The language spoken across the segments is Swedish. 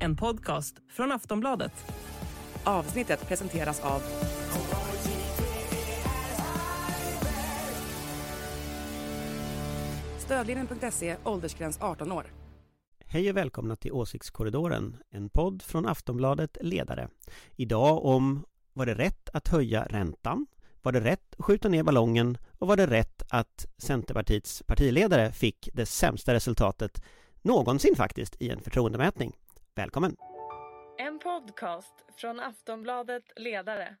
En podcast från Aftonbladet. Avsnittet presenteras av Stödlinjen.se, åldersgräns 18 år. Hej och välkomna till Åsiktskorridoren, en podd från Aftonbladet Ledare. Idag om var det rätt att höja räntan? Var det rätt att skjuta ner ballongen? Och var det rätt att Centerpartiets partiledare fick det sämsta resultatet någonsin faktiskt i en förtroendemätning? Välkommen! En podcast från Aftonbladet Ledare.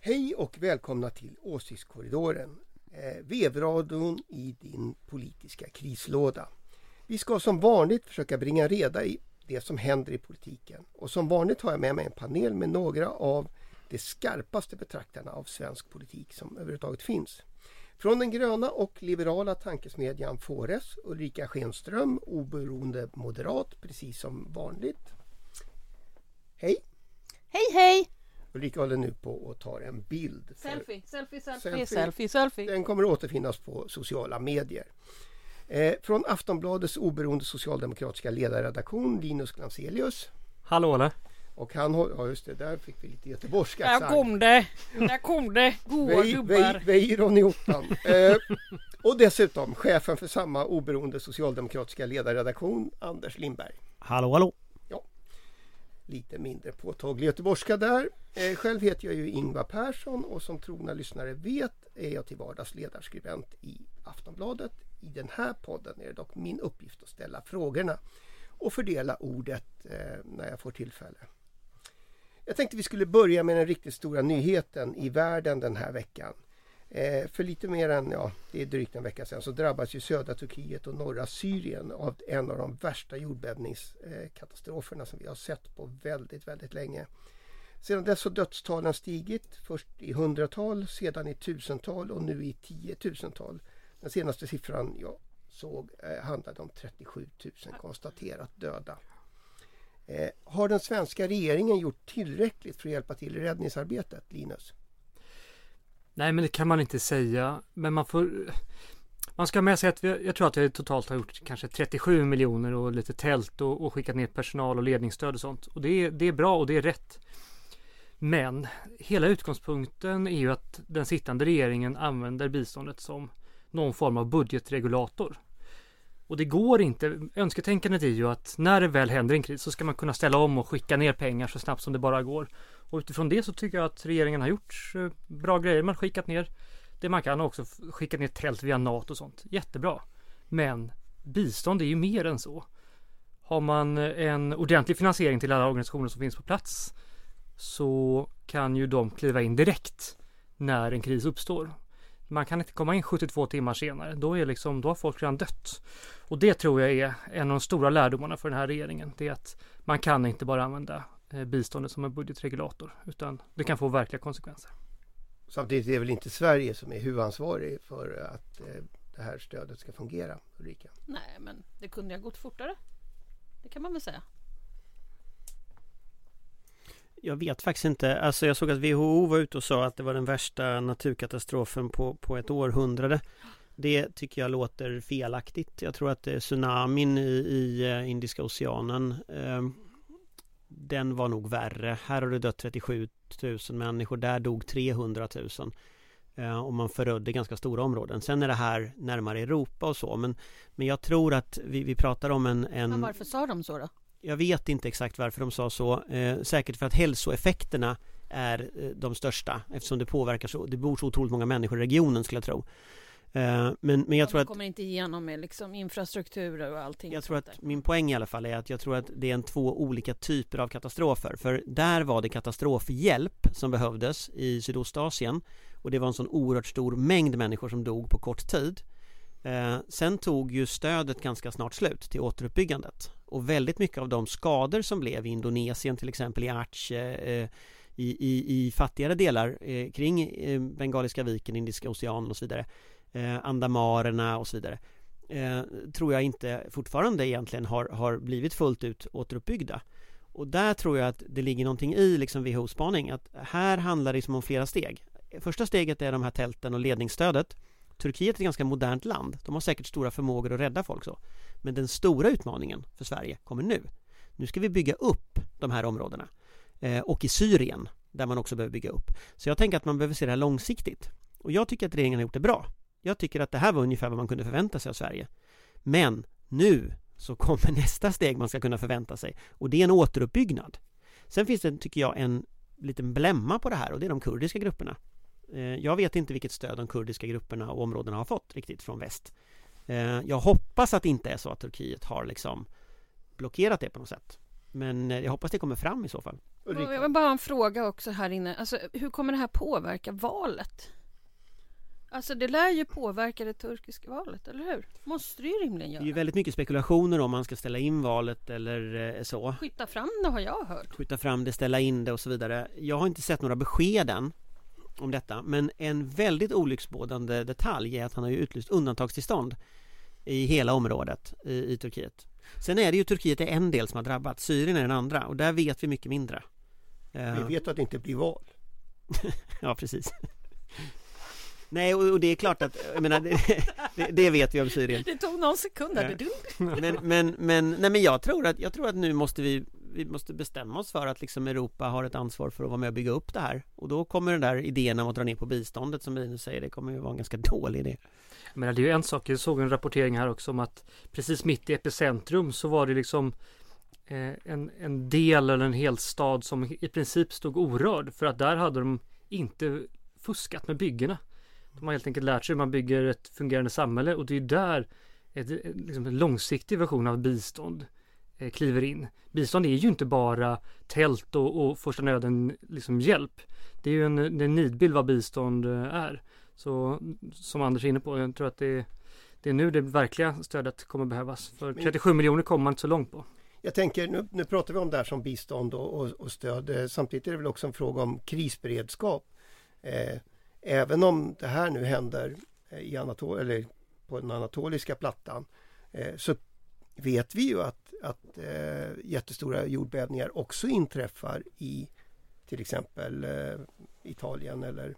Hej och välkomna till Åsiktskorridoren. Eh, vevradion i din politiska krislåda. Vi ska som vanligt försöka bringa reda i det som händer i politiken. Och som vanligt har jag med mig en panel med några av de skarpaste betraktarna av svensk politik som överhuvudtaget finns. Från den gröna och liberala tankesmedjan Fores, Ulrika Schenström, oberoende moderat, precis som vanligt. Hej! Hej hej! Ulrika håller nu på och tar en bild. för- Selfie, selfie, selfie, Selfie. selfie, selfie. Den kommer att återfinnas på sociala medier. Eh, från Aftonbladets oberoende socialdemokratiska ledarredaktion Linus Glanselius. Hallå eller? Och han har, ja just det, där fick vi lite göteborgsk Där kom det! Där kom det! Goa gubbar! Weiron i ottan. Eh, och dessutom chefen för samma oberoende socialdemokratiska ledarredaktion Anders Lindberg. Hallå hallå! Lite mindre påtaglig göteborgska där. Eh, själv heter jag ju Ingvar Persson och som trogna lyssnare vet är jag till vardags ledarskribent i Aftonbladet. I den här podden är det dock min uppgift att ställa frågorna och fördela ordet eh, när jag får tillfälle. Jag tänkte vi skulle börja med den riktigt stora nyheten i världen den här veckan. Eh, för lite mer än, ja, det är drygt en vecka sedan så drabbas ju södra Turkiet och norra Syrien av en av de värsta jordbävningskatastroferna som vi har sett på väldigt, väldigt länge. Sedan dess har dödstalen stigit, först i hundratal, sedan i tusental och nu i tiotusental. Den senaste siffran jag såg eh, handlade om 37 000 konstaterat döda. Eh, har den svenska regeringen gjort tillräckligt för att hjälpa till i räddningsarbetet, Linus? Nej men det kan man inte säga. Men man får Man ska ha med sig att vi, jag tror att vi totalt har gjort kanske 37 miljoner och lite tält och, och skickat ner personal och ledningsstöd och sånt. Och det är, det är bra och det är rätt. Men hela utgångspunkten är ju att den sittande regeringen använder biståndet som någon form av budgetregulator. Och det går inte. Önsketänkandet är ju att när det väl händer en kris så ska man kunna ställa om och skicka ner pengar så snabbt som det bara går. Och utifrån det så tycker jag att regeringen har gjort eh, bra grejer. Man har skickat ner det man kan och också skicka skickat ner tält via NATO och sånt. Jättebra. Men bistånd är ju mer än så. Har man eh, en ordentlig finansiering till alla organisationer som finns på plats så kan ju de kliva in direkt när en kris uppstår. Man kan inte komma in 72 timmar senare. Då, är liksom, då har folk redan dött. Och det tror jag är en av de stora lärdomarna för den här regeringen. Det är att man kan inte bara använda eh, biståndet som en budgetregulator. Utan det kan få verkliga konsekvenser. Samtidigt är det väl inte Sverige som är huvudansvarig för att eh, det här stödet ska fungera, Ulrika? Nej, men det kunde ha gått fortare. Det kan man väl säga. Jag vet faktiskt inte. Alltså jag såg att WHO var ute och sa att det var den värsta naturkatastrofen på, på ett århundrade. Det tycker jag låter felaktigt. Jag tror att eh, tsunamin i, i eh, Indiska oceanen. Eh, den var nog värre. Här har det dött 37 000 människor. Där dog 300 000. Eh, och man förödde ganska stora områden. Sen är det här närmare Europa och så. Men, men jag tror att vi, vi pratar om en, en Men varför sa de så då? Jag vet inte exakt varför de sa så. Eh, säkert för att hälsoeffekterna är eh, de största eftersom det påverkar så. Det bor så otroligt många människor i regionen skulle jag tro. Eh, men, men jag tror de att kommer inte igenom med liksom infrastrukturer och allting. jag tror att min poäng i alla fall är att jag tror att det är en två olika typer av katastrofer. För där var det katastrofhjälp som behövdes i Sydostasien och det var en sån oerhört stor mängd människor som dog på kort tid. Eh, sen tog ju stödet ganska snart slut till återuppbyggandet och väldigt mycket av de skador som blev i Indonesien till exempel i Aceh eh, i, i, i fattigare delar eh, kring eh, Bengaliska viken, Indiska oceanen och så vidare eh, Andamarerna och så vidare eh, tror jag inte fortfarande egentligen har, har blivit fullt ut återuppbyggda. Och där tror jag att det ligger någonting i liksom WHO-spaning att här handlar det liksom om flera steg. Första steget är de här tälten och ledningsstödet. Turkiet är ett ganska modernt land. De har säkert stora förmågor att rädda folk så. Men den stora utmaningen för Sverige kommer nu. Nu ska vi bygga upp de här områdena. Eh, och i Syrien, där man också behöver bygga upp. Så jag tänker att man behöver se det här långsiktigt. Och jag tycker att regeringen har gjort det bra. Jag tycker att det här var ungefär vad man kunde förvänta sig av Sverige. Men nu så kommer nästa steg man ska kunna förvänta sig och det är en återuppbyggnad. Sen finns det, tycker jag, en liten blämma på det här och det är de kurdiska grupperna. Eh, jag vet inte vilket stöd de kurdiska grupperna och områdena har fått riktigt från väst. Eh, jag hoppas att det inte är så att Turkiet har liksom blockerat det på något sätt. Men eh, jag hoppas det kommer fram i så fall. Jag vill bara ha en fråga också här inne. Alltså, hur kommer det här påverka valet? Alltså det lär ju påverka det turkiska valet, eller hur? Måste det ju rimligen göra. Det är ju väldigt mycket spekulationer om man ska ställa in valet eller så. Skjuta fram det har jag hört. Skjuta fram det, ställa in det och så vidare. Jag har inte sett några besked än om detta. Men en väldigt olycksbådande detalj är att han har ju utlyst undantagstillstånd i hela området i, i Turkiet. Sen är det ju Turkiet är en del som har drabbats, Syrien är den andra och där vet vi mycket mindre. Vi vet att det inte blir val. ja, precis. Nej, och, och, det är klart att, jag menar, det, det, det, vet vi om Syrien. Det tog någon sekund där. Men, men, men, nej, men jag tror att, jag tror att nu måste vi, vi måste bestämma oss för att liksom Europa har ett ansvar för att vara med och bygga upp det här. Och då kommer den där idén om att dra ner på biståndet som Linus säger, det kommer ju vara en ganska dålig idé. Men det är ju en sak, jag såg en rapportering här också om att precis mitt i epicentrum så var det liksom eh, en, en del eller en hel stad som i princip stod orörd för att där hade de inte fuskat med byggena. De har helt enkelt lärt sig hur man bygger ett fungerande samhälle och det är där ett, liksom en långsiktig version av bistånd kliver in. Bistånd är ju inte bara tält och, och första nöden liksom hjälp. Det är ju en, en nidbild vad bistånd eh, är. Så som Anders är inne på, jag tror att det, det är nu det verkliga stödet kommer behövas. För 37 miljoner kommer man inte så långt på. Jag tänker, nu, nu pratar vi om det här som bistånd och, och, och stöd. Eh, samtidigt är det väl också en fråga om krisberedskap. Eh, även om det här nu händer i Anatol eller på den anatoliska plattan eh, så vet vi ju att, att eh, jättestora jordbävningar också inträffar i till exempel eh, Italien eller,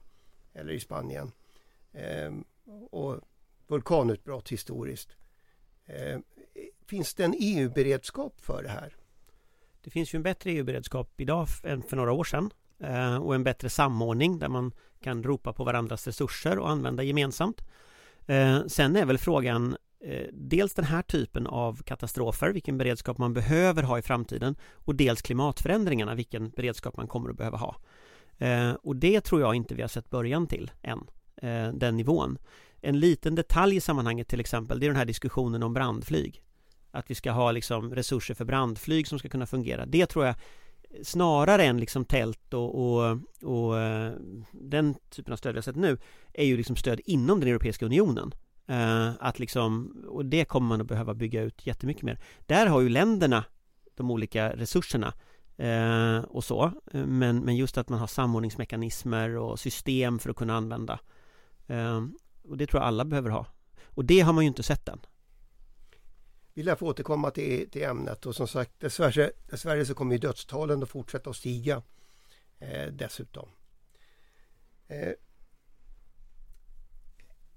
eller i Spanien. Eh, och vulkanutbrott historiskt. Eh, finns det en EU-beredskap för det här? Det finns ju en bättre EU-beredskap idag än för några år sedan eh, och en bättre samordning där man kan ropa på varandras resurser och använda gemensamt. Eh, sen är väl frågan Eh, dels den här typen av katastrofer, vilken beredskap man behöver ha i framtiden och dels klimatförändringarna, vilken beredskap man kommer att behöva ha. Eh, och det tror jag inte vi har sett början till än, eh, den nivån. En liten detalj i sammanhanget till exempel, det är den här diskussionen om brandflyg. Att vi ska ha liksom resurser för brandflyg som ska kunna fungera. Det tror jag snarare än liksom tält och, och, och eh, den typen av stöd vi har sett nu är ju liksom stöd inom den Europeiska Unionen. Uh, att liksom, och det kommer man att behöva bygga ut jättemycket mer. Där har ju länderna de olika resurserna uh, och så. Eh, men, men just att man har samordningsmekanismer och system för att kunna använda. och det tror jag alla behöver ha. Och det har man ju inte sett än. Vi lär få återkomma till, till ämnet och som sagt dessvärre, dessvärre så kommer ju dödstalen att fortsätta att stiga eh, dessutom. Eh,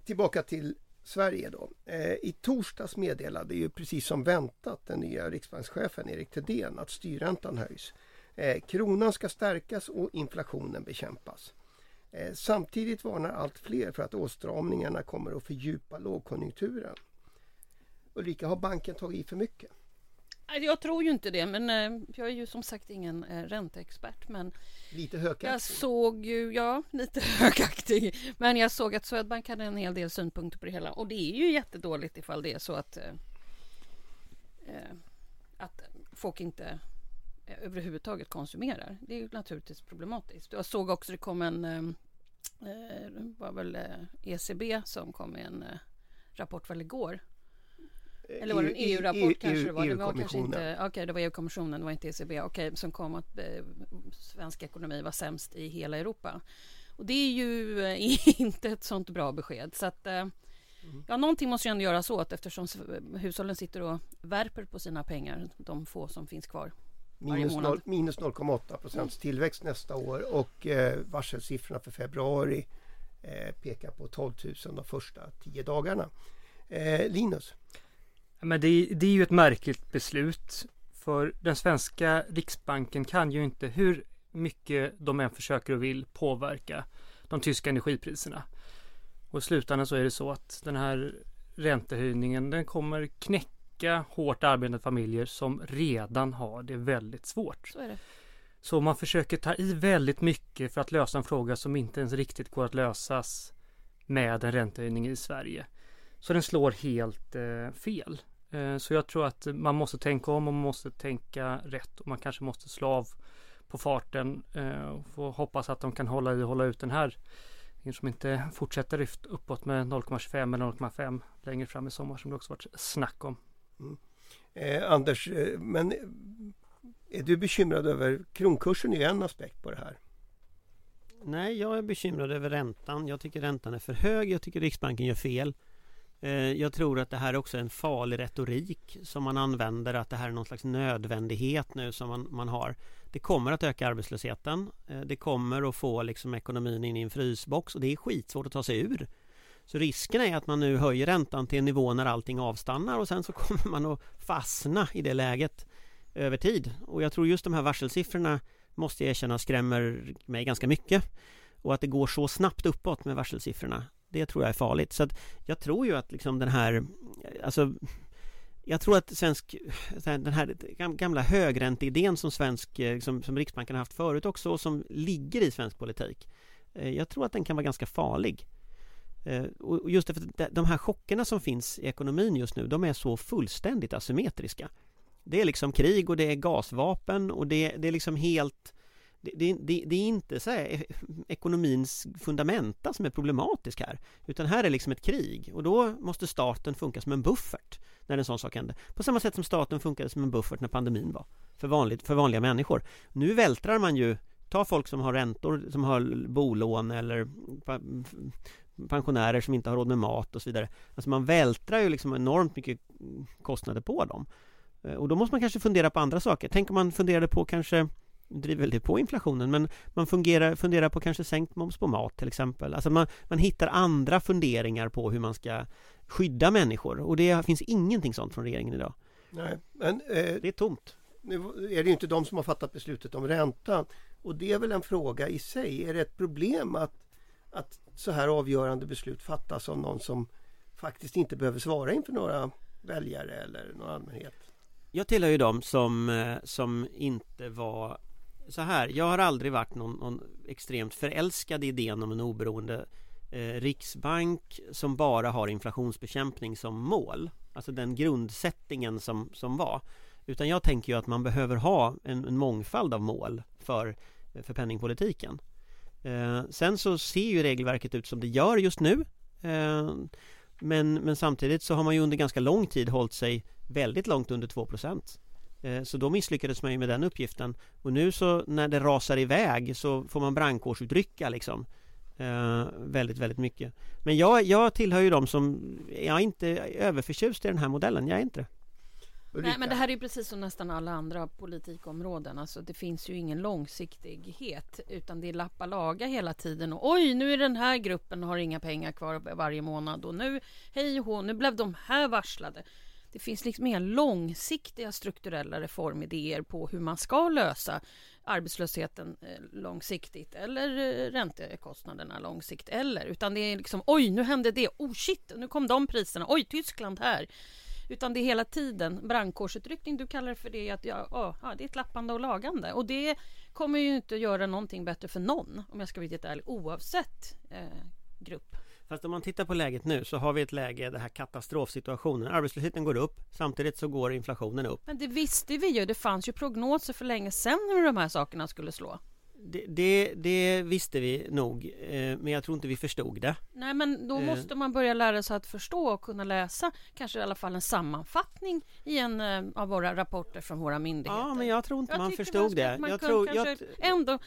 tillbaka till Sverige då. Eh, I torsdags meddelade ju precis som väntat den nya riksbankschefen Erik Thedéen att styrräntan höjs. Eh, kronan ska stärkas och inflationen bekämpas. Eh, samtidigt varnar allt fler för att åtstramningarna kommer att fördjupa lågkonjunkturen. Ulrika, har banken tagit i för mycket? Jag tror ju inte det, men eh, jag är ju som sagt ingen eh, ränteexpert. Men lite högaktig? Jag såg ju, ja, lite högaktig. Men jag såg att Swedbank hade en hel del synpunkter på det hela. Och det är ju jättedåligt ifall det är så att, eh, att folk inte överhuvudtaget konsumerar. Det är ju naturligtvis problematiskt. Jag såg också det kom en, eh, var väl ECB som kom med en rapport väl igår eller var det en EU-rapport EU, kanske EU, det var? Det var kanske inte, okej okay, det var EU-kommissionen, det var inte ECB, okej, okay, som kom att eh, svensk ekonomi var sämst i hela Europa. Och det är ju eh, inte ett sånt bra besked. Så att, eh, Ja, någonting måste ju ändå göras åt eftersom hushållen sitter och värper på sina pengar, de få som finns kvar. Minus, noll- minus 0,8 procents tillväxt nästa år och eh, varselsiffrorna för februari eh, pekar på 12 000 de första 10 dagarna. Eh, Linus, Men det, det är ju ett märkligt beslut. För den svenska riksbanken kan ju inte, hur mycket de än försöker och vill, påverka de tyska energipriserna. Och i slutändan så är det så att den här räntehöjningen, den kommer knäcka hårt arbetande familjer som redan har det väldigt svårt. Så det. Så man försöker ta i väldigt mycket för att lösa en fråga som inte ens riktigt går att lösas med en räntehöjning i Sverige. Så den slår helt eh, fel. Eh, så jag tror att man måste tänka om och man måste tänka rätt och man kanske måste slå av på farten eh, och få hoppas att de kan hålla i och hålla ut den här som inte fortsätter lyft uppåt med 0,25 eller 0,5 längre fram i sommar som det också varit snack om. eh, Anders, eh, men är du bekymrad över kronkursen är en aspekt på det här. Nej, jag är bekymrad över räntan. Jag tycker räntan är för hög. Jag tycker Riksbanken gör fel. Eh, jag tror att det här är också en farlig retorik som man använder, att det här är någon slags nödvändighet nu som man, man har. Det kommer att öka arbetslösheten. Eh, det kommer att få liksom ekonomin in i en frysbox och det är skitsvårt att ta sig ur. Så risken är att man nu höjer räntan till en nivå när allting avstannar och sen så kommer man att fastna i det läget över tid. Och jag tror just de här varselsiffrorna måste jag erkänna skrämmer mig ganska mycket. Och att det går så snabbt uppåt med varselsiffrorna det tror jag är farligt. Så att jag tror ju att liksom den här Alltså Jag tror att svensk Den här gamla högränteidén som svensk eh, som, som Riksbanken har haft förut också och som ligger i svensk politik eh, Jag tror att den kan vara ganska farlig eh, Och just därför att de- de här chockerna som finns i ekonomin just nu De är så fullständigt asymmetriska Det är liksom krig och det är gasvapen och det, det är liksom helt det, det, det, det är inte så här, eh, ekonomins fundamenta som är problematisk här Utan här är liksom ett krig och då måste staten funka som en buffert När en sån sak händer. På samma sätt som staten funkade som en buffert när pandemin var För, vanligt, för vanliga människor. Nu vältrar man ju Ta folk som har räntor, som har bolån eller pensionärer som inte har råd med mat och så vidare. Alltså man vältrar ju liksom enormt mycket kostnader på dem. Eh, och då måste man kanske fundera på andra saker. Tänk om man funderade på kanske driver väl det på inflationen men man fungerar, funderar på kanske sänkt moms på mat till exempel. Alltså man, man hittar andra funderingar på hur man ska skydda människor och det finns ingenting sånt från regeringen idag. Nej, men eh, Det är tomt. nu är det ju inte de som har fattat beslutet om räntan och det är väl en fråga i sig. Är det ett problem att, att så här avgörande beslut fattas av någon som faktiskt inte behöver svara inför några väljare eller någon allmänhet? Jag tillhör ju dem som, eh, som inte var så här. Jag har aldrig varit någon, någon extremt förälskad i idén om en oberoende eh, riksbank som bara har inflationsbekämpning som mål. Alltså den grundsättningen som, som var. Utan jag tänker ju att man behöver ha en, en mångfald av mål för, för penningpolitiken. Eh, sen så ser ju regelverket ut som det gör just nu. Eh, men, men samtidigt så har man ju under ganska lång tid hållit sig väldigt långt under 2 Eh, så då misslyckades man ju med den uppgiften. Och nu så när det rasar iväg så får man brandkårsutrycka liksom. Eh, Väldigt, väldigt mycket. Men jag, jag tillhör ju de som Jag är inte överförtjust i den här modellen, jag är inte det. Nej, men det här är ju precis som nästan alla andra politikområden. Alltså, det finns ju ingen långsiktighet utan det är lappa laga hela tiden. Och oj, nu är den här gruppen har inga pengar kvar varje månad. Och nu, hej och hå, nu blev de här varslade. Det finns liksom inga långsiktiga strukturella reformidéer på hur man ska lösa arbetslösheten eh, långsiktigt eller eh, räntekostnaderna långsiktigt eller utan det är liksom oj nu hände det, oh shit nu kom de priserna, oj Tyskland här utan det är hela tiden brandkårsutryckning. Du kallar det för det att ja, ja, ja, det är ett lappande och lagande. Och det kommer ju inte göra någonting bättre för någon om jag ska vara riktigt ärlig oavsett eh, grupp. Fast om man tittar på läget nu så har vi ett läge, den här katastrofsituationen Arbetslösheten går upp Samtidigt så går inflationen upp Men det visste vi ju. Det fanns ju prognoser för länge sedan hur de här sakerna skulle slå. Det, det, det visste vi nog eh, Men jag tror inte vi förstod det Nej, men då Eh. måste man börja lära sig att förstå och kunna läsa kanske i alla fall en sammanfattning i en eh, av våra rapporter från våra myndigheter. Ja men jag tror inte man tycker förstod ska- det Man jag tror, kanske jag, ändå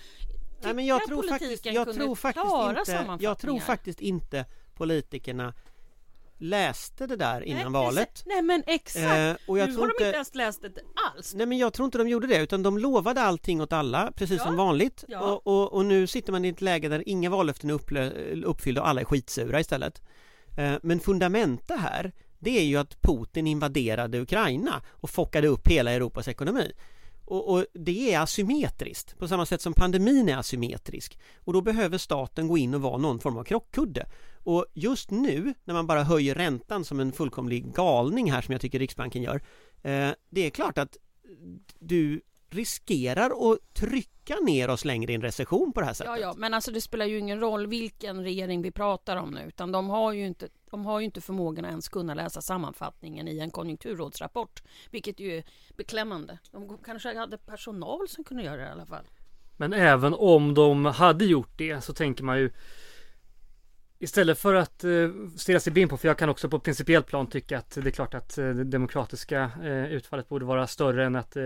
Nej, men jag tror politiken faktiskt, jag kunde tror faktiskt klara inte, jag tror faktiskt inte politikerna läste det där innan nej, valet. Nej men exakt! Eh, och jag nu tror har de inte... inte ens läst det alls. Nej men jag tror inte de gjorde det utan de lovade allting åt alla precis Ja, som vanligt ja. och, och, och nu sitter man i ett läge där inga vallöften är uppfyllda och alla är skitsura istället. Eh, Men fundamenta här det är ju att Putin invaderade Ukraina och fockade upp hela Europas ekonomi. Och, och det är asymmetriskt på samma sätt som pandemin är asymmetrisk och då behöver staten gå in och vara någon form av krockkudde. Och just nu när man bara höjer räntan som en fullkomlig galning här som jag tycker Riksbanken gör eh, det är klart att du riskerar att trycka ner oss längre i en recession på det här sättet. Ja, ja, men alltså det spelar ju ingen roll vilken regering vi pratar om nu, utan de har ju inte, de har ju inte förmågan att ens kunna läsa sammanfattningen i en konjunkturrådsrapport, vilket ju är beklämmande. De kanske hade personal som kunde göra det i alla fall. Men även om de hade gjort det så tänker man ju Istället för att eh, stirra sig blind på, för jag kan också på principiellt plan tycka att det är klart att eh, det demokratiska eh, utfallet borde vara större än att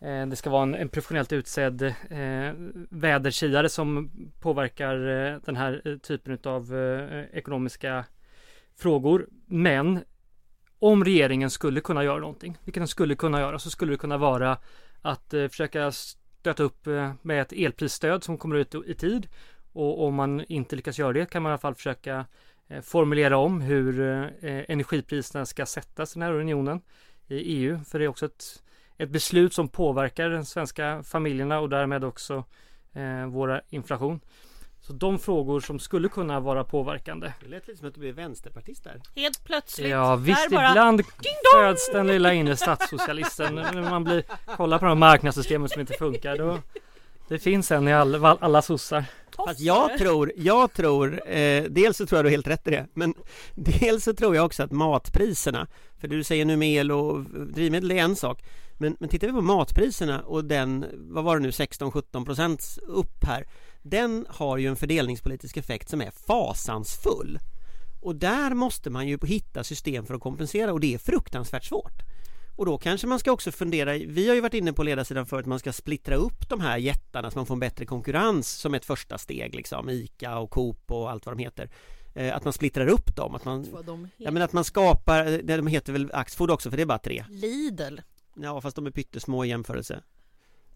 Eh, det ska vara en, en professionellt utsedd eh, vädersiare som påverkar eh, den här eh, typen av eh, ekonomiska frågor. Men om regeringen skulle kunna göra någonting, vilket den skulle kunna göra, så skulle det kunna vara att eh, försöka stöta upp eh, med ett elprisstöd som kommer ut i tid. Och om man inte lyckas göra det kan man i alla fall försöka eh, formulera om hur eh, energipriserna ska sättas i den här unionen i EU. För det är också ett, ett beslut som påverkar de svenska familjerna och därmed också eh, våra inflation. Så de frågor som skulle kunna vara påverkande. Det lät lite som att du blev vänsterpartist där. Helt plötsligt. Ja visst, bara, ibland föds den lilla inre statssocialisten när man blir kollar på de här marknadssystemen som inte funkar. Då, det finns en i alla, alla sossar. Fast jag tror, jag tror, eh, dels så tror jag du har helt rätt i det, men dels så tror jag också att matpriserna, för du säger nu med el och drivmedel är en sak, men, men tittar vi på matpriserna och den, vad var det nu, 16-17 procent upp här, den har ju en fördelningspolitisk effekt som är fasansfull. Och där måste man ju hitta system för att kompensera och det är fruktansvärt svårt. Och då kanske man ska också fundera, vi har ju varit inne på ledarsidan för att man ska splittra upp de här jättarna så man får en bättre konkurrens som ett första steg liksom, ICA och Coop och allt vad de heter. Eh, Att man splittrar upp dem, att man, de ja men att man skapar, nej, de heter väl Axfood också för det är bara tre. Lidl. Ja fast de är pyttesmå i jämförelse.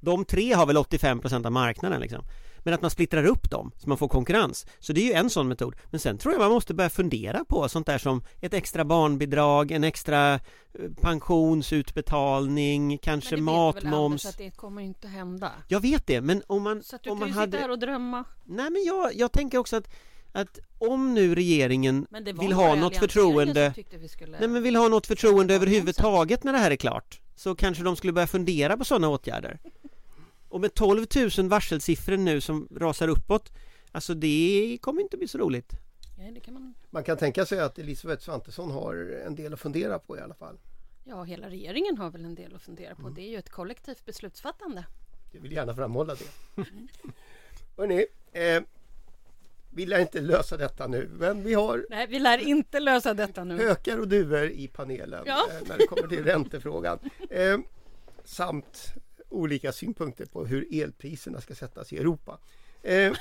De tre har väl 85% av marknaden liksom. Men att man splittrar upp dem så man får konkurrens. Så det är ju en sån metod. Men sen tror jag man måste börja fundera på sånt där som ett extra barnbidrag, en extra eh, pensionsutbetalning, kanske Men det vet du väl, Anders, matmoms. att det kommer inte hända. Jag vet det, men om man, Så att du om kan man ju sitta hade... här och drömma. Nej men jag, jag tänker också att, att om nu regeringen vill ha något förtroende skulle... Nej men vill ha något förtroende överhuvudtaget när det här är klart Så kanske de skulle börja fundera på sådana åtgärder Och med 12 000 varselsiffror nu som rasar uppåt Alltså det kommer inte bli så roligt Ja, det kan man... Man kan tänka sig att Elisabeth Svantesson har en del att fundera på i alla fall. Ja, hela regeringen har väl en del att fundera på. Mm. Det är ju ett kollektivt beslutsfattande. Jag vill gärna framhålla det. Hörrni, eh, vi lär inte lösa detta nu men vi har Nej, vi lär inte lösa detta nu. hökar och duvor i panelen Ja. eh, när det kommer till räntefrågan. Eh, samt olika synpunkter på hur elpriserna ska sättas i Europa. Eh,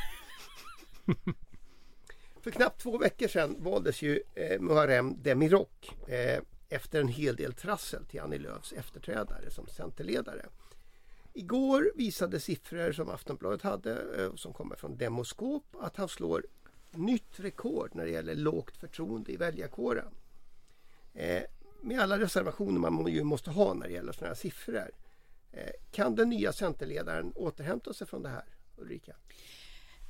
för knappt två veckor sedan valdes ju eh, Muharrem Demirok eh, efter en hel del trassel till Annie Lööfs efterträdare som centerledare. Igår visade siffror som Aftonbladet hade eh, som kommer från Demoskop att han slår nytt rekord när det gäller lågt förtroende i väljarkåren. Eh, med alla reservationer man ju måste ha när det gäller sådana här siffror. Eh, kan den nya centerledaren återhämta sig från det här Ulrika?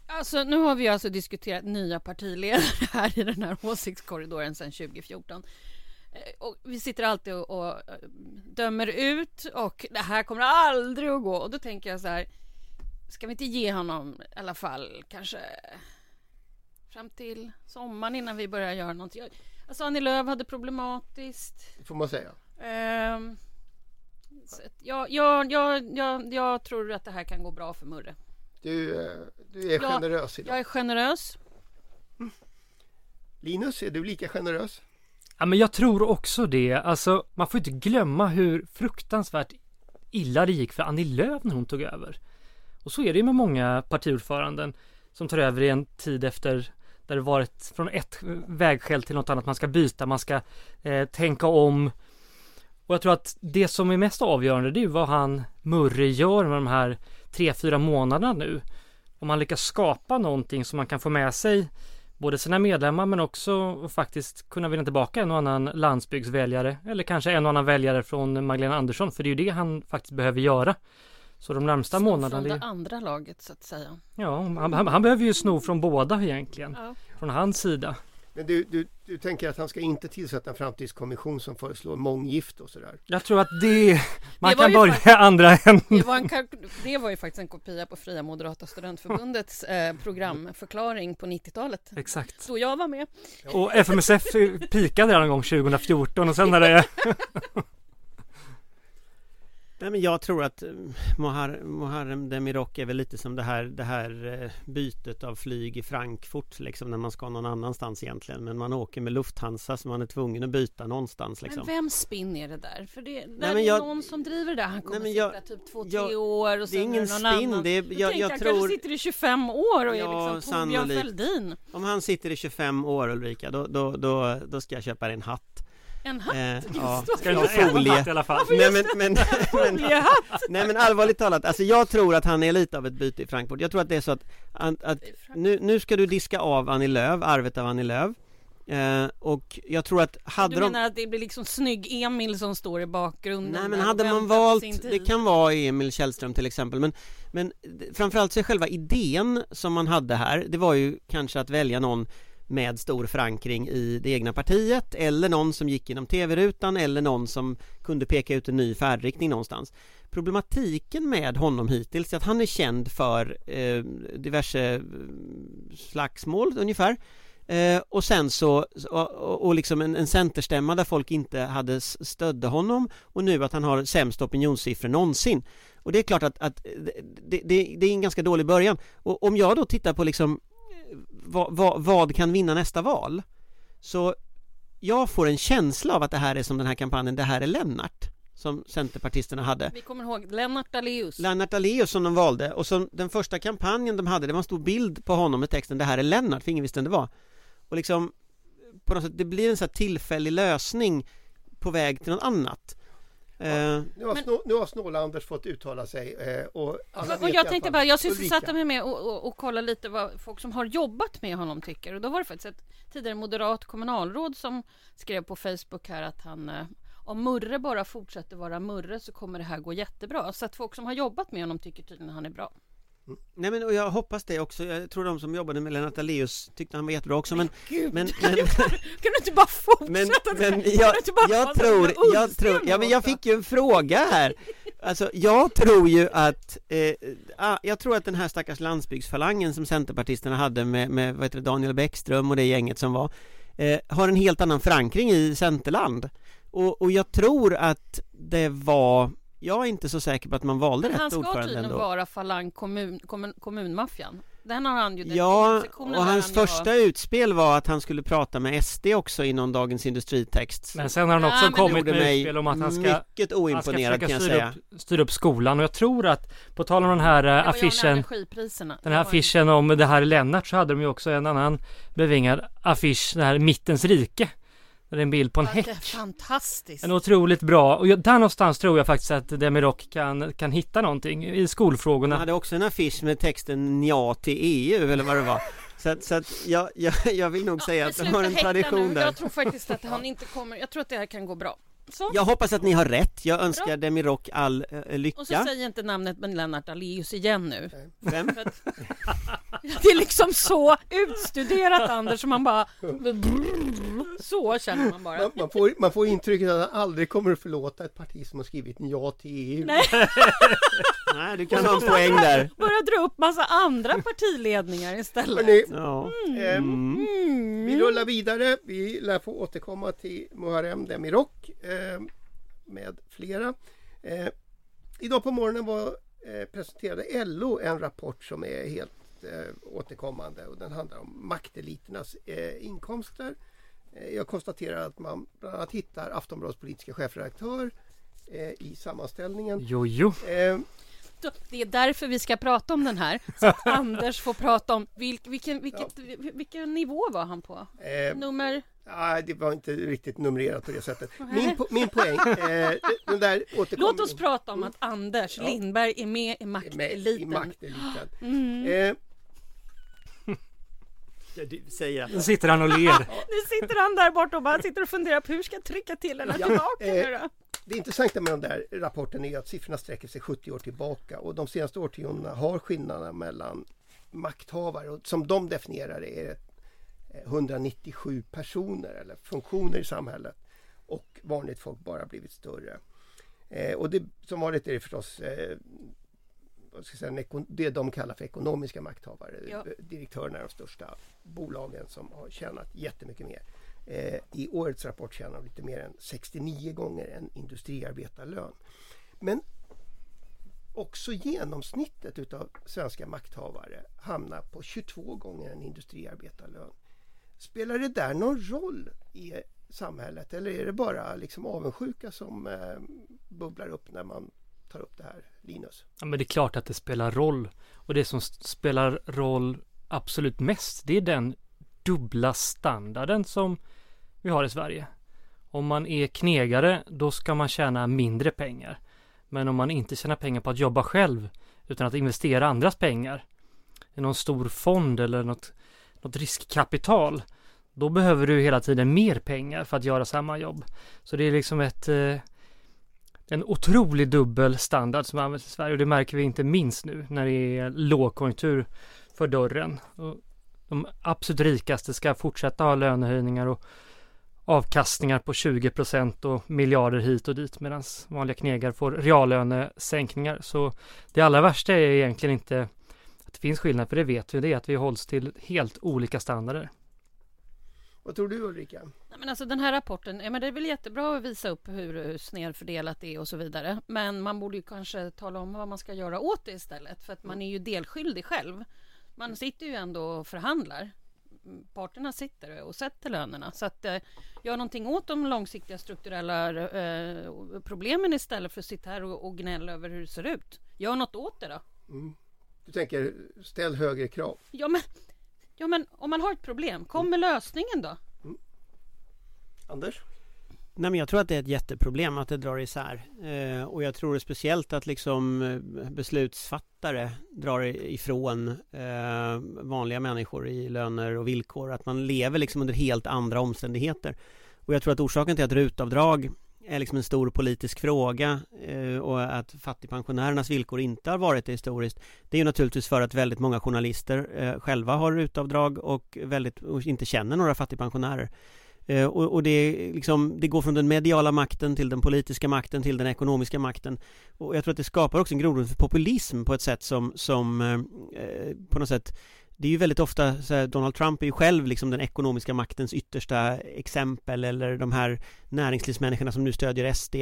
Alltså, nu har vi alltså diskuterat nya partiledare här i den här åsiktskorridoren sedan 2014. Eh, Och vi sitter alltid och, och eh, dömer ut och det här kommer aldrig att gå. Och då tänker jag så här, ska vi inte ge honom i alla fall kanske fram till sommaren innan vi börjar göra någonting. Alltså Annie Lööf hade problematiskt. Det får man säga. Att jag, jag, jag, jag, jag tror att det här kan gå bra för Murre. Du, eh, du är generös idag. Jag är generös. Linus, är du lika generös? Ja men jag tror också det. Alltså man får inte glömma hur fruktansvärt illa det gick för Annie Lööf när hon tog över. Och så är det ju med många partiordföranden som tar över i en tid efter Där det varit från ett vägskäl till något annat. Man ska byta, man ska eh, tänka om. Och jag tror att det som är mest avgörande det är vad han Murray gör med de här tre, fyra månaderna nu. Om man lyckas skapa någonting som man kan få med sig både sina medlemmar men också faktiskt kunna vinna tillbaka en och annan landsbygdsväljare eller kanske en och annan väljare från Magdalena Andersson för det är ju det han faktiskt behöver göra. Så de närmsta Sno månaderna... Från det andra laget så att säga. Ja, han, han, han behöver ju sno från båda egentligen. Ja. Från hans sida. Men du, du, du tänker att han ska inte tillsätta en framtidskommission som föreslår månggift och sådär? Jag tror att det... Man Det var kan börja faktiskt- andra änden. Det var, en, det var ju faktiskt en kopia på Fria Moderata Studentförbundets eh, programförklaring på 90-talet. Exakt. Så jag var med. Och FMSF pikade redan en gång 2014 och sen när det... Nej, men jag tror att Mohar, Muharrem Demirok är väl lite som det här, det här eh, bytet av flyg i Frankfurt liksom när man ska någon annanstans egentligen men man åker med Lufthansa så man är tvungen att byta någonstans liksom. Men vem spinn är det där? För det, där men är jag- någon som driver det där. Han kommer men sitta jag- typ två, jag- tre år och Det är sen ingen någon spinn, annan. det är, jag, jag han tror kanske sitter i 25 år och är Ja, liksom Torbjörn. Fälldin. om han sitter i 25 år Ulrika då, då, då, då ska jag köpa dig en hatt. En hatt. Eh, ja. Ska du inte folie. hatt i alla fall? Nej men, men, men, Foliehatt! nej men allvarligt talat, alltså jag tror att han är lite av ett byte i Frankfurt. Jag tror att det är så att, att, att nu, nu ska du diska av Annie Lööf, arvet av Annie Lööf. Eh, och jag tror att hade Du de... menar att det blir liksom snygg Emil som står i bakgrunden? Nej men hade man valt, det kan vara Emil Källström till exempel men, men framförallt så är själva idén som man hade här Det var ju kanske att välja någon med stor förankring i det egna partiet eller någon som gick genom tv-rutan eller någon som kunde peka ut en ny färdriktning någonstans Problematiken med honom hittills är att han är känd för eh, diverse eh, slagsmål ungefär Eh, och sen så, och, och- liksom en, en centerstämma där folk inte hade stödde honom och nu att han har sämst opinionssiffror någonsin. Och det är klart att, att det, det, det är en ganska dålig början. Och om jag då tittar på liksom vad, vad, vad kan vinna nästa val? Så jag får en känsla av att det här är som den här kampanjen Det här är Lennart som Centerpartisterna hade. Vi kommer ihåg Lennart Daléus. Lennart Daléus som de valde och som den första kampanjen de hade det var en stor bild på honom med texten Det här är Lennart, för ingen visste vem det var och liksom på något sätt, det blir en sån här tillfällig lösning på väg till något annat Eh, Nu har, Men- snå, nu har Snåla-Anders fått uttala sig eh, och alla Och jag tänkte bara, jag sysselsatte mig med och, och, och kolla lite vad folk som har jobbat med honom tycker. Och då var det faktiskt ett tidigare moderat kommunalråd som skrev på Facebook här att han eh, om Murre bara fortsätter vara Murre så kommer det här gå jättebra. Så att folk som har jobbat med honom tycker tydligen att han är bra. Nej men och jag hoppas det också, jag tror de som jobbade med Lennart Daléus tyckte han var jättebra också men Gud, Men, kan, men, kan du inte bara fortsätta? men, men jag, jag tror, jag tror, ja men jag fick ju en fråga här. Alltså jag tror ju att, eh, ah, jag tror att den här stackars landsbygdsfalangen som Centerpartisterna hade med, med vad heter det, Daniel Bäckström och det gänget som var eh, Har en helt annan förankring i Centerland. Och, och jag tror att det var jag är inte så säker på att man valde Men han rätt ska ordförande tydligen ändå. vara falang kommun, kommun, kommunmaffian. Den har han ju. den Ja, och hans han första utspel var att han skulle prata med SD också i någon Dagens Industritext. Men sen har han också Ja, kommit med mig utspel om att han ska mycket Han ska oimponerad kan försöka jag styra säga. upp, styra upp skolan och jag tror att på tal om den här var om affischen. Den här var affischen om det här är Lennart så hade de ju också en annan bevingad affisch, det här Mittens rike. Det är en bild på en Ja, det är häck. fantastiskt. En otroligt bra, och jag- där någonstans tror jag faktiskt att Demirok kan, kan hitta någonting i Han skolfrågorna. hade också en affisch med texten ja till EU eller vad det var. Så att, så att jag, jag, jag vill nog säga Men att de har en tradition nu. där. Jag tror faktiskt att han inte kommer. Jag tror att det här kan gå bra. Så. Jag hoppas att ni har rätt. Jag önskar Demirok all eh, Och så lycka. säger inte namnet men Lennart Daléus igen nu. Vem? Det är liksom så utstuderat Anders som man bara... Så känner man bara. Man, man, får, man får intrycket att han aldrig kommer att förlåta ett parti som har skrivit ja till EU. Nej. Nej, du kan ha en poäng där. Börja dra upp massa andra partiledningar istället. Hörrni, Ja. eh, Mm. vi rullar vidare. Vi lär få återkomma till Muharrem Demirok eh, med flera. Eh, idag på morgonen var, eh, presenterade LO en rapport som är helt eh, återkommande och den handlar om makteliternas eh, inkomster. Eh, jag konstaterar att man bland annat hittar Aftonbladets politiska chefredaktör eh, i sammanställningen. Jo, jo. Eh, det är därför vi ska prata om den här, så att Anders får prata om vilk, vilken, vilket, vilken nivå var han på? Eh, Nummer? Nej, det var inte riktigt numrerat på det sättet. Min, po- min poäng, eh, den där Låt oss prata om att Anders Ja. Lindberg är med i med i makteliten. makteliten. Mm. Eh, Ja, du säger Nu att sitter han och ler. Nu sitter han där borta och bara sitter och funderar på hur ska jag trycka till henne Ja, tillbaka eh, nu då? Det intressanta med den där rapporten är att siffrorna sträcker sig 70 år tillbaka och de senaste årtiondena har skillnaderna mellan makthavare, och som de definierar det, är det eh, 197 personer eller funktioner i samhället och vanligt folk bara blivit större. Eh, och det, som vanligt är det förstås eh, vad ska jag säga, det de kallar för ekonomiska makthavare. Ja. Direktörerna är de största bolagen som har tjänat jättemycket mer. Eh, I årets rapport tjänar de lite mer än 69 gånger en industriarbetarlön. Men också genomsnittet utav svenska makthavare hamnar på 22 gånger en industriarbetarlön. Spelar det där någon roll i samhället eller är det bara liksom avundsjuka som eh, bubblar upp när man tar upp det här, Linus? Ja, men det är klart att det spelar roll. Och det som spelar roll absolut mest, det är den dubbla standarden som vi har i Sverige. Om man är knegare, då ska man tjäna mindre pengar. Men om man inte tjänar pengar på att jobba själv, utan att investera andras pengar i någon stor fond eller något, något riskkapital, då behöver du hela tiden mer pengar för att göra samma jobb. Så det är liksom ett eh, en otrolig dubbel standard som används i Sverige och det märker vi inte minst nu när det är lågkonjunktur för dörren. Och de absolut rikaste ska fortsätta ha lönehöjningar och avkastningar på 20 procent och miljarder hit och dit medan vanliga knegare får reallönesänkningar. Så det allra värsta är egentligen inte att det finns skillnad, för det vet vi, det är att vi hålls till helt olika standarder. Vad tror du Ulrika? Nej, men alltså den här rapporten, ja, men det är väl jättebra att visa upp hur, hur snedfördelat det är och så vidare. Men man borde ju kanske tala om vad man ska göra åt det istället. För att man är ju delskyldig själv. Man sitter ju ändå och förhandlar. Parterna sitter och sätter lönerna. Så att eh, gör någonting åt de långsiktiga strukturella eh, problemen istället för att sitta här och, och gnälla över hur det ser ut. Gör något åt det då. Mm. Du tänker ställ högre krav. Ja men, ja, men om man har ett problem, kom med lösningen då. Anders? Nej men jag tror att det är ett jätteproblem att det drar isär. Eh, och jag tror speciellt att liksom eh, beslutsfattare drar i- ifrån eh, vanliga människor i löner och villkor. Att man lever liksom under helt andra omständigheter. Och jag tror att orsaken till att rutavdrag är liksom en stor politisk fråga eh, och att fattigpensionärernas villkor inte har varit det historiskt. Det är ju naturligtvis för att väldigt många journalister eh, själva har utavdrag och, väldigt, och inte känner några fattigpensionärer. Eh, och, och det, liksom, det går från den mediala makten till den politiska makten till den ekonomiska makten. Och jag tror att det skapar också en grogrund för populism på ett sätt som, som eh, på något sätt det är ju väldigt ofta så här, Donald Trump är ju själv liksom den ekonomiska maktens yttersta exempel eller de här näringslivsmänniskorna som nu stödjer SD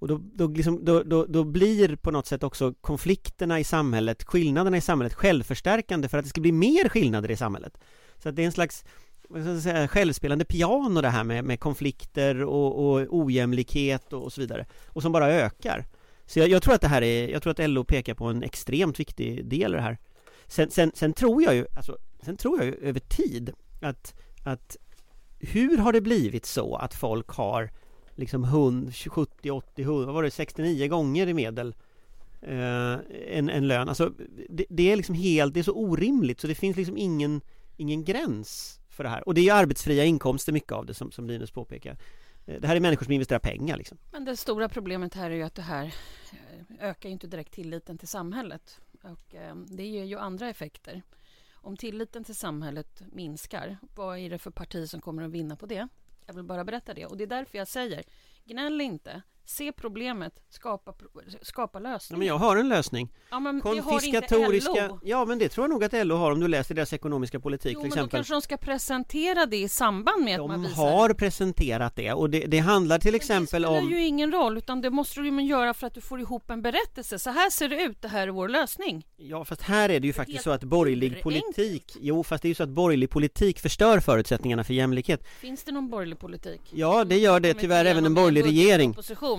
och då, då, liksom, då, då, då blir på något sätt också konflikterna i samhället, skillnaderna i samhället självförstärkande för att det ska bli mer skillnader i samhället. Så att det är en slags vad ska jag säga, självspelande piano det här med, med konflikter och, och ojämlikhet och, och så vidare. Och som bara ökar. Så jag, jag tror att det här är, jag tror att LO pekar på en extremt viktig del i det här. Sen, sen, sen tror jag ju, alltså, sen tror jag ju över tid att, att hur har det blivit så att folk har liksom 100, 70, 80, 100, vad var det, 69 gånger i medel eh, en, en lön? Alltså det, det är liksom helt, det är så orimligt så det finns liksom ingen, ingen gräns för det här. Och det är ju arbetsfria inkomster mycket av det som, som Linus påpekar. Eh, det här är människor som investerar pengar liksom. Men det stora problemet här är ju att det här eh, ökar ju inte direkt tilliten till samhället. Och eh, det ger ju andra effekter. Om tilliten till samhället minskar, vad är det för parti som kommer att vinna på det? Jag vill bara berätta det. Och det är därför jag säger, gnäll inte. Se problemet, skapa, skapa Ja, lösningar. men jag har en lösning. ja, men det har inte Konfiskatoriska, LO. ja men det tror jag nog att LO har om du läser deras ekonomiska politik Jo, till men då exempel. kanske de ska presentera det i samband med att man De visar har presenterat det och det, det handlar till exempel det spelar om ju ingen roll, utan det måste du göra för att du får ihop en berättelse. Så här ser det ut, det här är vår lösning. Ja fast här är det ju faktiskt helt så att borgerlig politik Jo fast det är ju så att borgerlig politik förstör förutsättningarna för jämlikhet Finns det någon borgerlig politik? Ja det gör det tyvärr även en borgerlig regering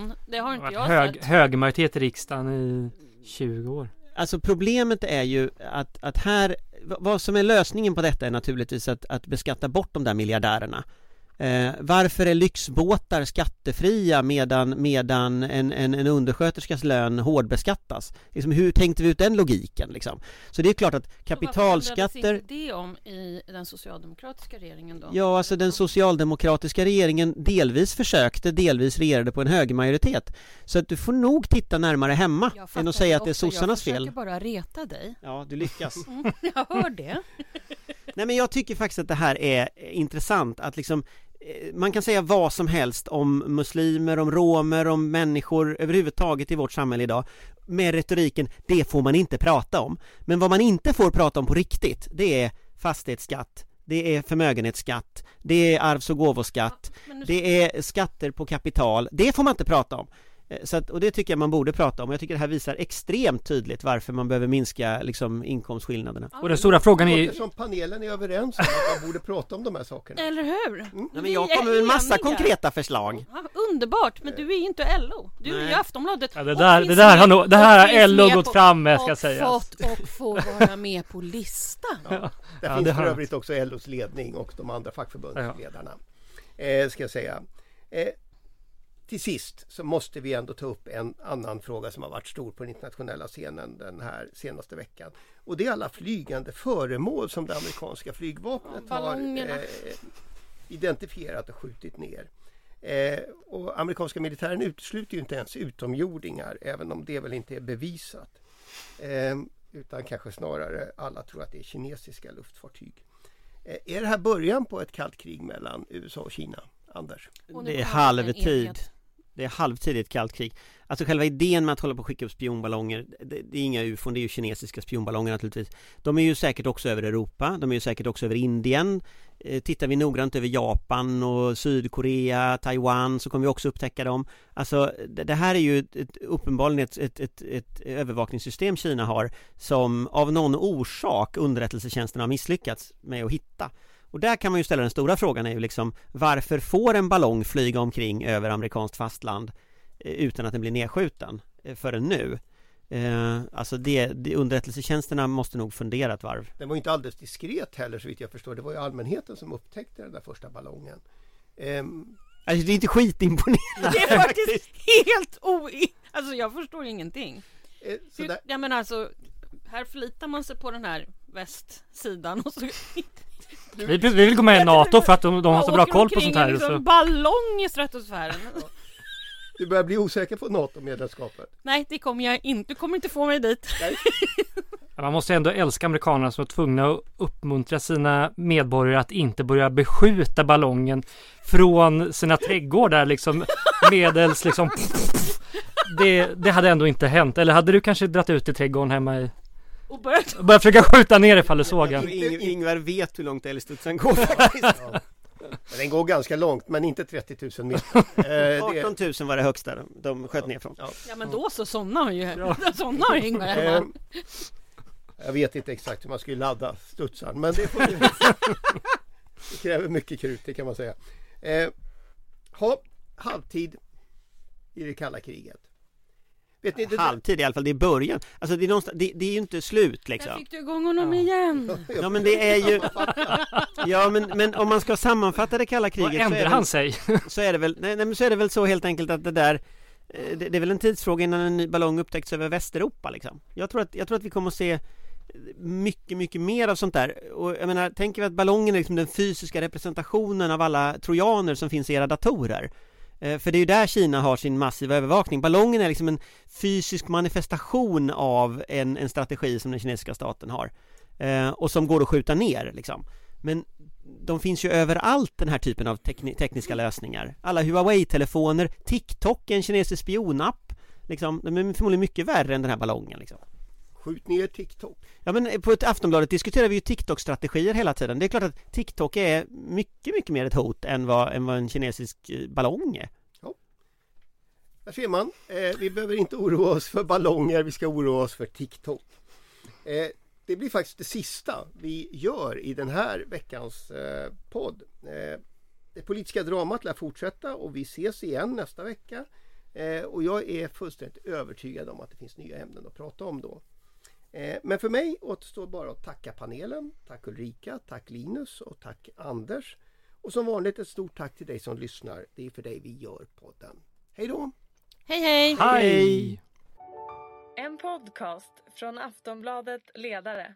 budgetproposition? Det har Det inte har jag hög, sett. hög majoritet i riksdagen i 20 år. alltså problemet är ju att, att här, vad som är lösningen på detta är naturligtvis att, att beskatta bort de där miljardärerna Eh, varför är lyxbåtar skattefria medan, medan en, en, en undersköterskas lön hårdbeskattas? Liksom, hur tänkte vi ut den logiken? Liksom? Så det är klart att kapitalskatter... Inte det om i den socialdemokratiska regeringen då? Ja, alltså den socialdemokratiska regeringen delvis försökte, delvis regerade på en högermajoritet. Så att du får nog titta närmare hemma än att säga att det är sossarnas fel. Jag försöker bara reta dig. Ja, du lyckas. Mm, jag hör det. Nej men jag tycker faktiskt att det här är intressant att liksom man kan säga vad som helst om muslimer, om romer, om människor överhuvudtaget i vårt samhälle idag med retoriken det får man inte prata om. Men vad man inte får prata om på riktigt det är fastighetsskatt, det är förmögenhetsskatt, det är arvs och gåvoskatt, det är skatter på kapital, det får man inte prata om. Eh, så att, och det tycker jag man borde prata om. Jag tycker det här visar extremt tydligt varför man behöver minska liksom, inkomstskillnaderna. Och den stora frågan är... Eftersom panelen är överens om att man borde prata om de här sakerna. Eller hur? Mm. Nej, men jag kommer med en massa konkreta förslag. Ja, underbart, men du är ju inte LO. Du Nej. är ju Aftonbladet. Ja, det, där, det där har nog, det här har LO gått fram med ska sägas. Och fått och får vara med på listan. Ja. Där ja, finns för övrigt också LOs ledning och de andra fackförbundsledarna. Eh, ska jag säga. Eh, till sist så måste vi ändå ta upp en annan fråga som har varit stor på den internationella scenen den här senaste veckan. Och det är alla flygande föremål som det amerikanska flygvapnet har eh, identifierat och skjutit ner. Eh, och amerikanska militären utesluter ju inte ens utomjordingar även om det väl inte är bevisat. Eh, utan kanske snarare alla tror att det är kinesiska luftfartyg. Eh, är det här början på ett kallt krig mellan USA och Kina? Anders? Det är halvtid. Det är halvtid kallt krig. Alltså själva idén med att hålla på och skicka upp spionballonger det, det, är inga ufon, det är ju kinesiska spionballonger naturligtvis. De är ju säkert också över Europa, de är ju säkert också över Indien. Eh, Tittar vi noggrant över Japan och Sydkorea, Taiwan så kommer vi också upptäcka dem. Alltså det, det här är ju ett, ett, uppenbarligen ett, ett, ett, ett övervakningssystem Kina har Som av någon orsak underrättelsetjänsten har misslyckats med att hitta och där kan man ju ställa den stora frågan är ju liksom Varför får en ballong flyga omkring över amerikanskt fastland eh, Utan att den blir nedskjuten eh, förrän nu? Eh, Alltså det, det, underrättelsetjänsterna måste nog fundera ett varv. Den var inte alldeles diskret heller så vitt jag förstår. Det var ju allmänheten som upptäckte den där första ballongen. Eh, Alltså det är inte skitimponerande Det är faktiskt helt o... Alltså jag förstår ingenting. Eh, Hur, Ja men alltså Här förlitar man sig på den här västsidan och så vi, vi vill gå med i NATO för att de, de har så bra koll på sånt här. Liksom så. ballong i stratosfären. Du börjar bli osäker på NATO-medlemskapet? Nej, det kommer jag inte. Du kommer inte få mig dit. Man måste ändå älska amerikanerna som är tvungna att uppmuntra sina medborgare att inte börja beskjuta ballongen från sina trädgårdar liksom medels liksom. Det, det hade ändå inte hänt. Eller hade du kanske dratt ut i trädgården hemma i och börjat... Börja försöka skjuta ner ifall du såg en. Ing Ingvar vet hur långt älgstudsen går faktiskt. Ja. Den går ganska långt men inte 30 000 meter. Eh, 18 000 var det högsta de, de sköt ner från. Ja. ja men då så, sådana har ju ja. sådana har Ingvar. Eh, jag vet inte exakt hur man skulle ladda studsaren men det, får, det kräver mycket krut det kan man säga. Eh, ha, halvtid i det kalla kriget. Vet ni, det, Halvtid i alla fall, det är början. Alltså det är, det, det är ju inte slut liksom. Där fick du igång honom ja. igen. Ja men det är ju... Ja men, men om man ska sammanfatta det kalla kriget Vad ändrar han sig? Så är det väl, nej, men så är det väl så helt enkelt att det där eh, det, det är väl en tidsfråga innan en ny ballong upptäcks över Västeuropa liksom. Jag tror att, jag tror att vi kommer att se mycket, mycket mer av sånt där. Och jag menar, tänker vi att ballongen är liksom den fysiska representationen av alla trojaner som finns i era datorer. Eh, för det är ju där Kina har sin massiva övervakning. Ballongen är liksom en fysisk manifestation av en, en strategi som den kinesiska staten har. Eh, och som går att skjuta ner liksom. Men de finns ju överallt den här typen av tekni tekniska lösningar. Alla Huawei-telefoner, TikTok är en kinesisk spionapp. Liksom, de är förmodligen mycket värre än den här ballongen liksom. Skjut ner TikTok. Ja men på ett Aftonbladet diskuterar vi ju TikTok-strategier hela tiden. Det är klart att TikTok är mycket, mycket mer ett hot än vad, än vad en kinesisk eh, ballong är. Ja. Där ser man. Eh, vi behöver inte oroa oss för ballonger, vi ska oroa oss för TikTok. Eh, det blir faktiskt det sista vi gör i den här veckans eh, podd. Eh, det politiska dramat lär fortsätta och vi ses igen nästa vecka. Eh, och jag är fullständigt övertygad om att det finns nya ämnen att prata om då. Eh, Men för mig återstår bara att tacka panelen. Tack Ulrika, tack Linus och tack Anders. Och som vanligt ett stort tack till dig som lyssnar. Det är för dig vi gör podden. Hej då! Hej hej! Hej! En podcast från Aftonbladet Ledare.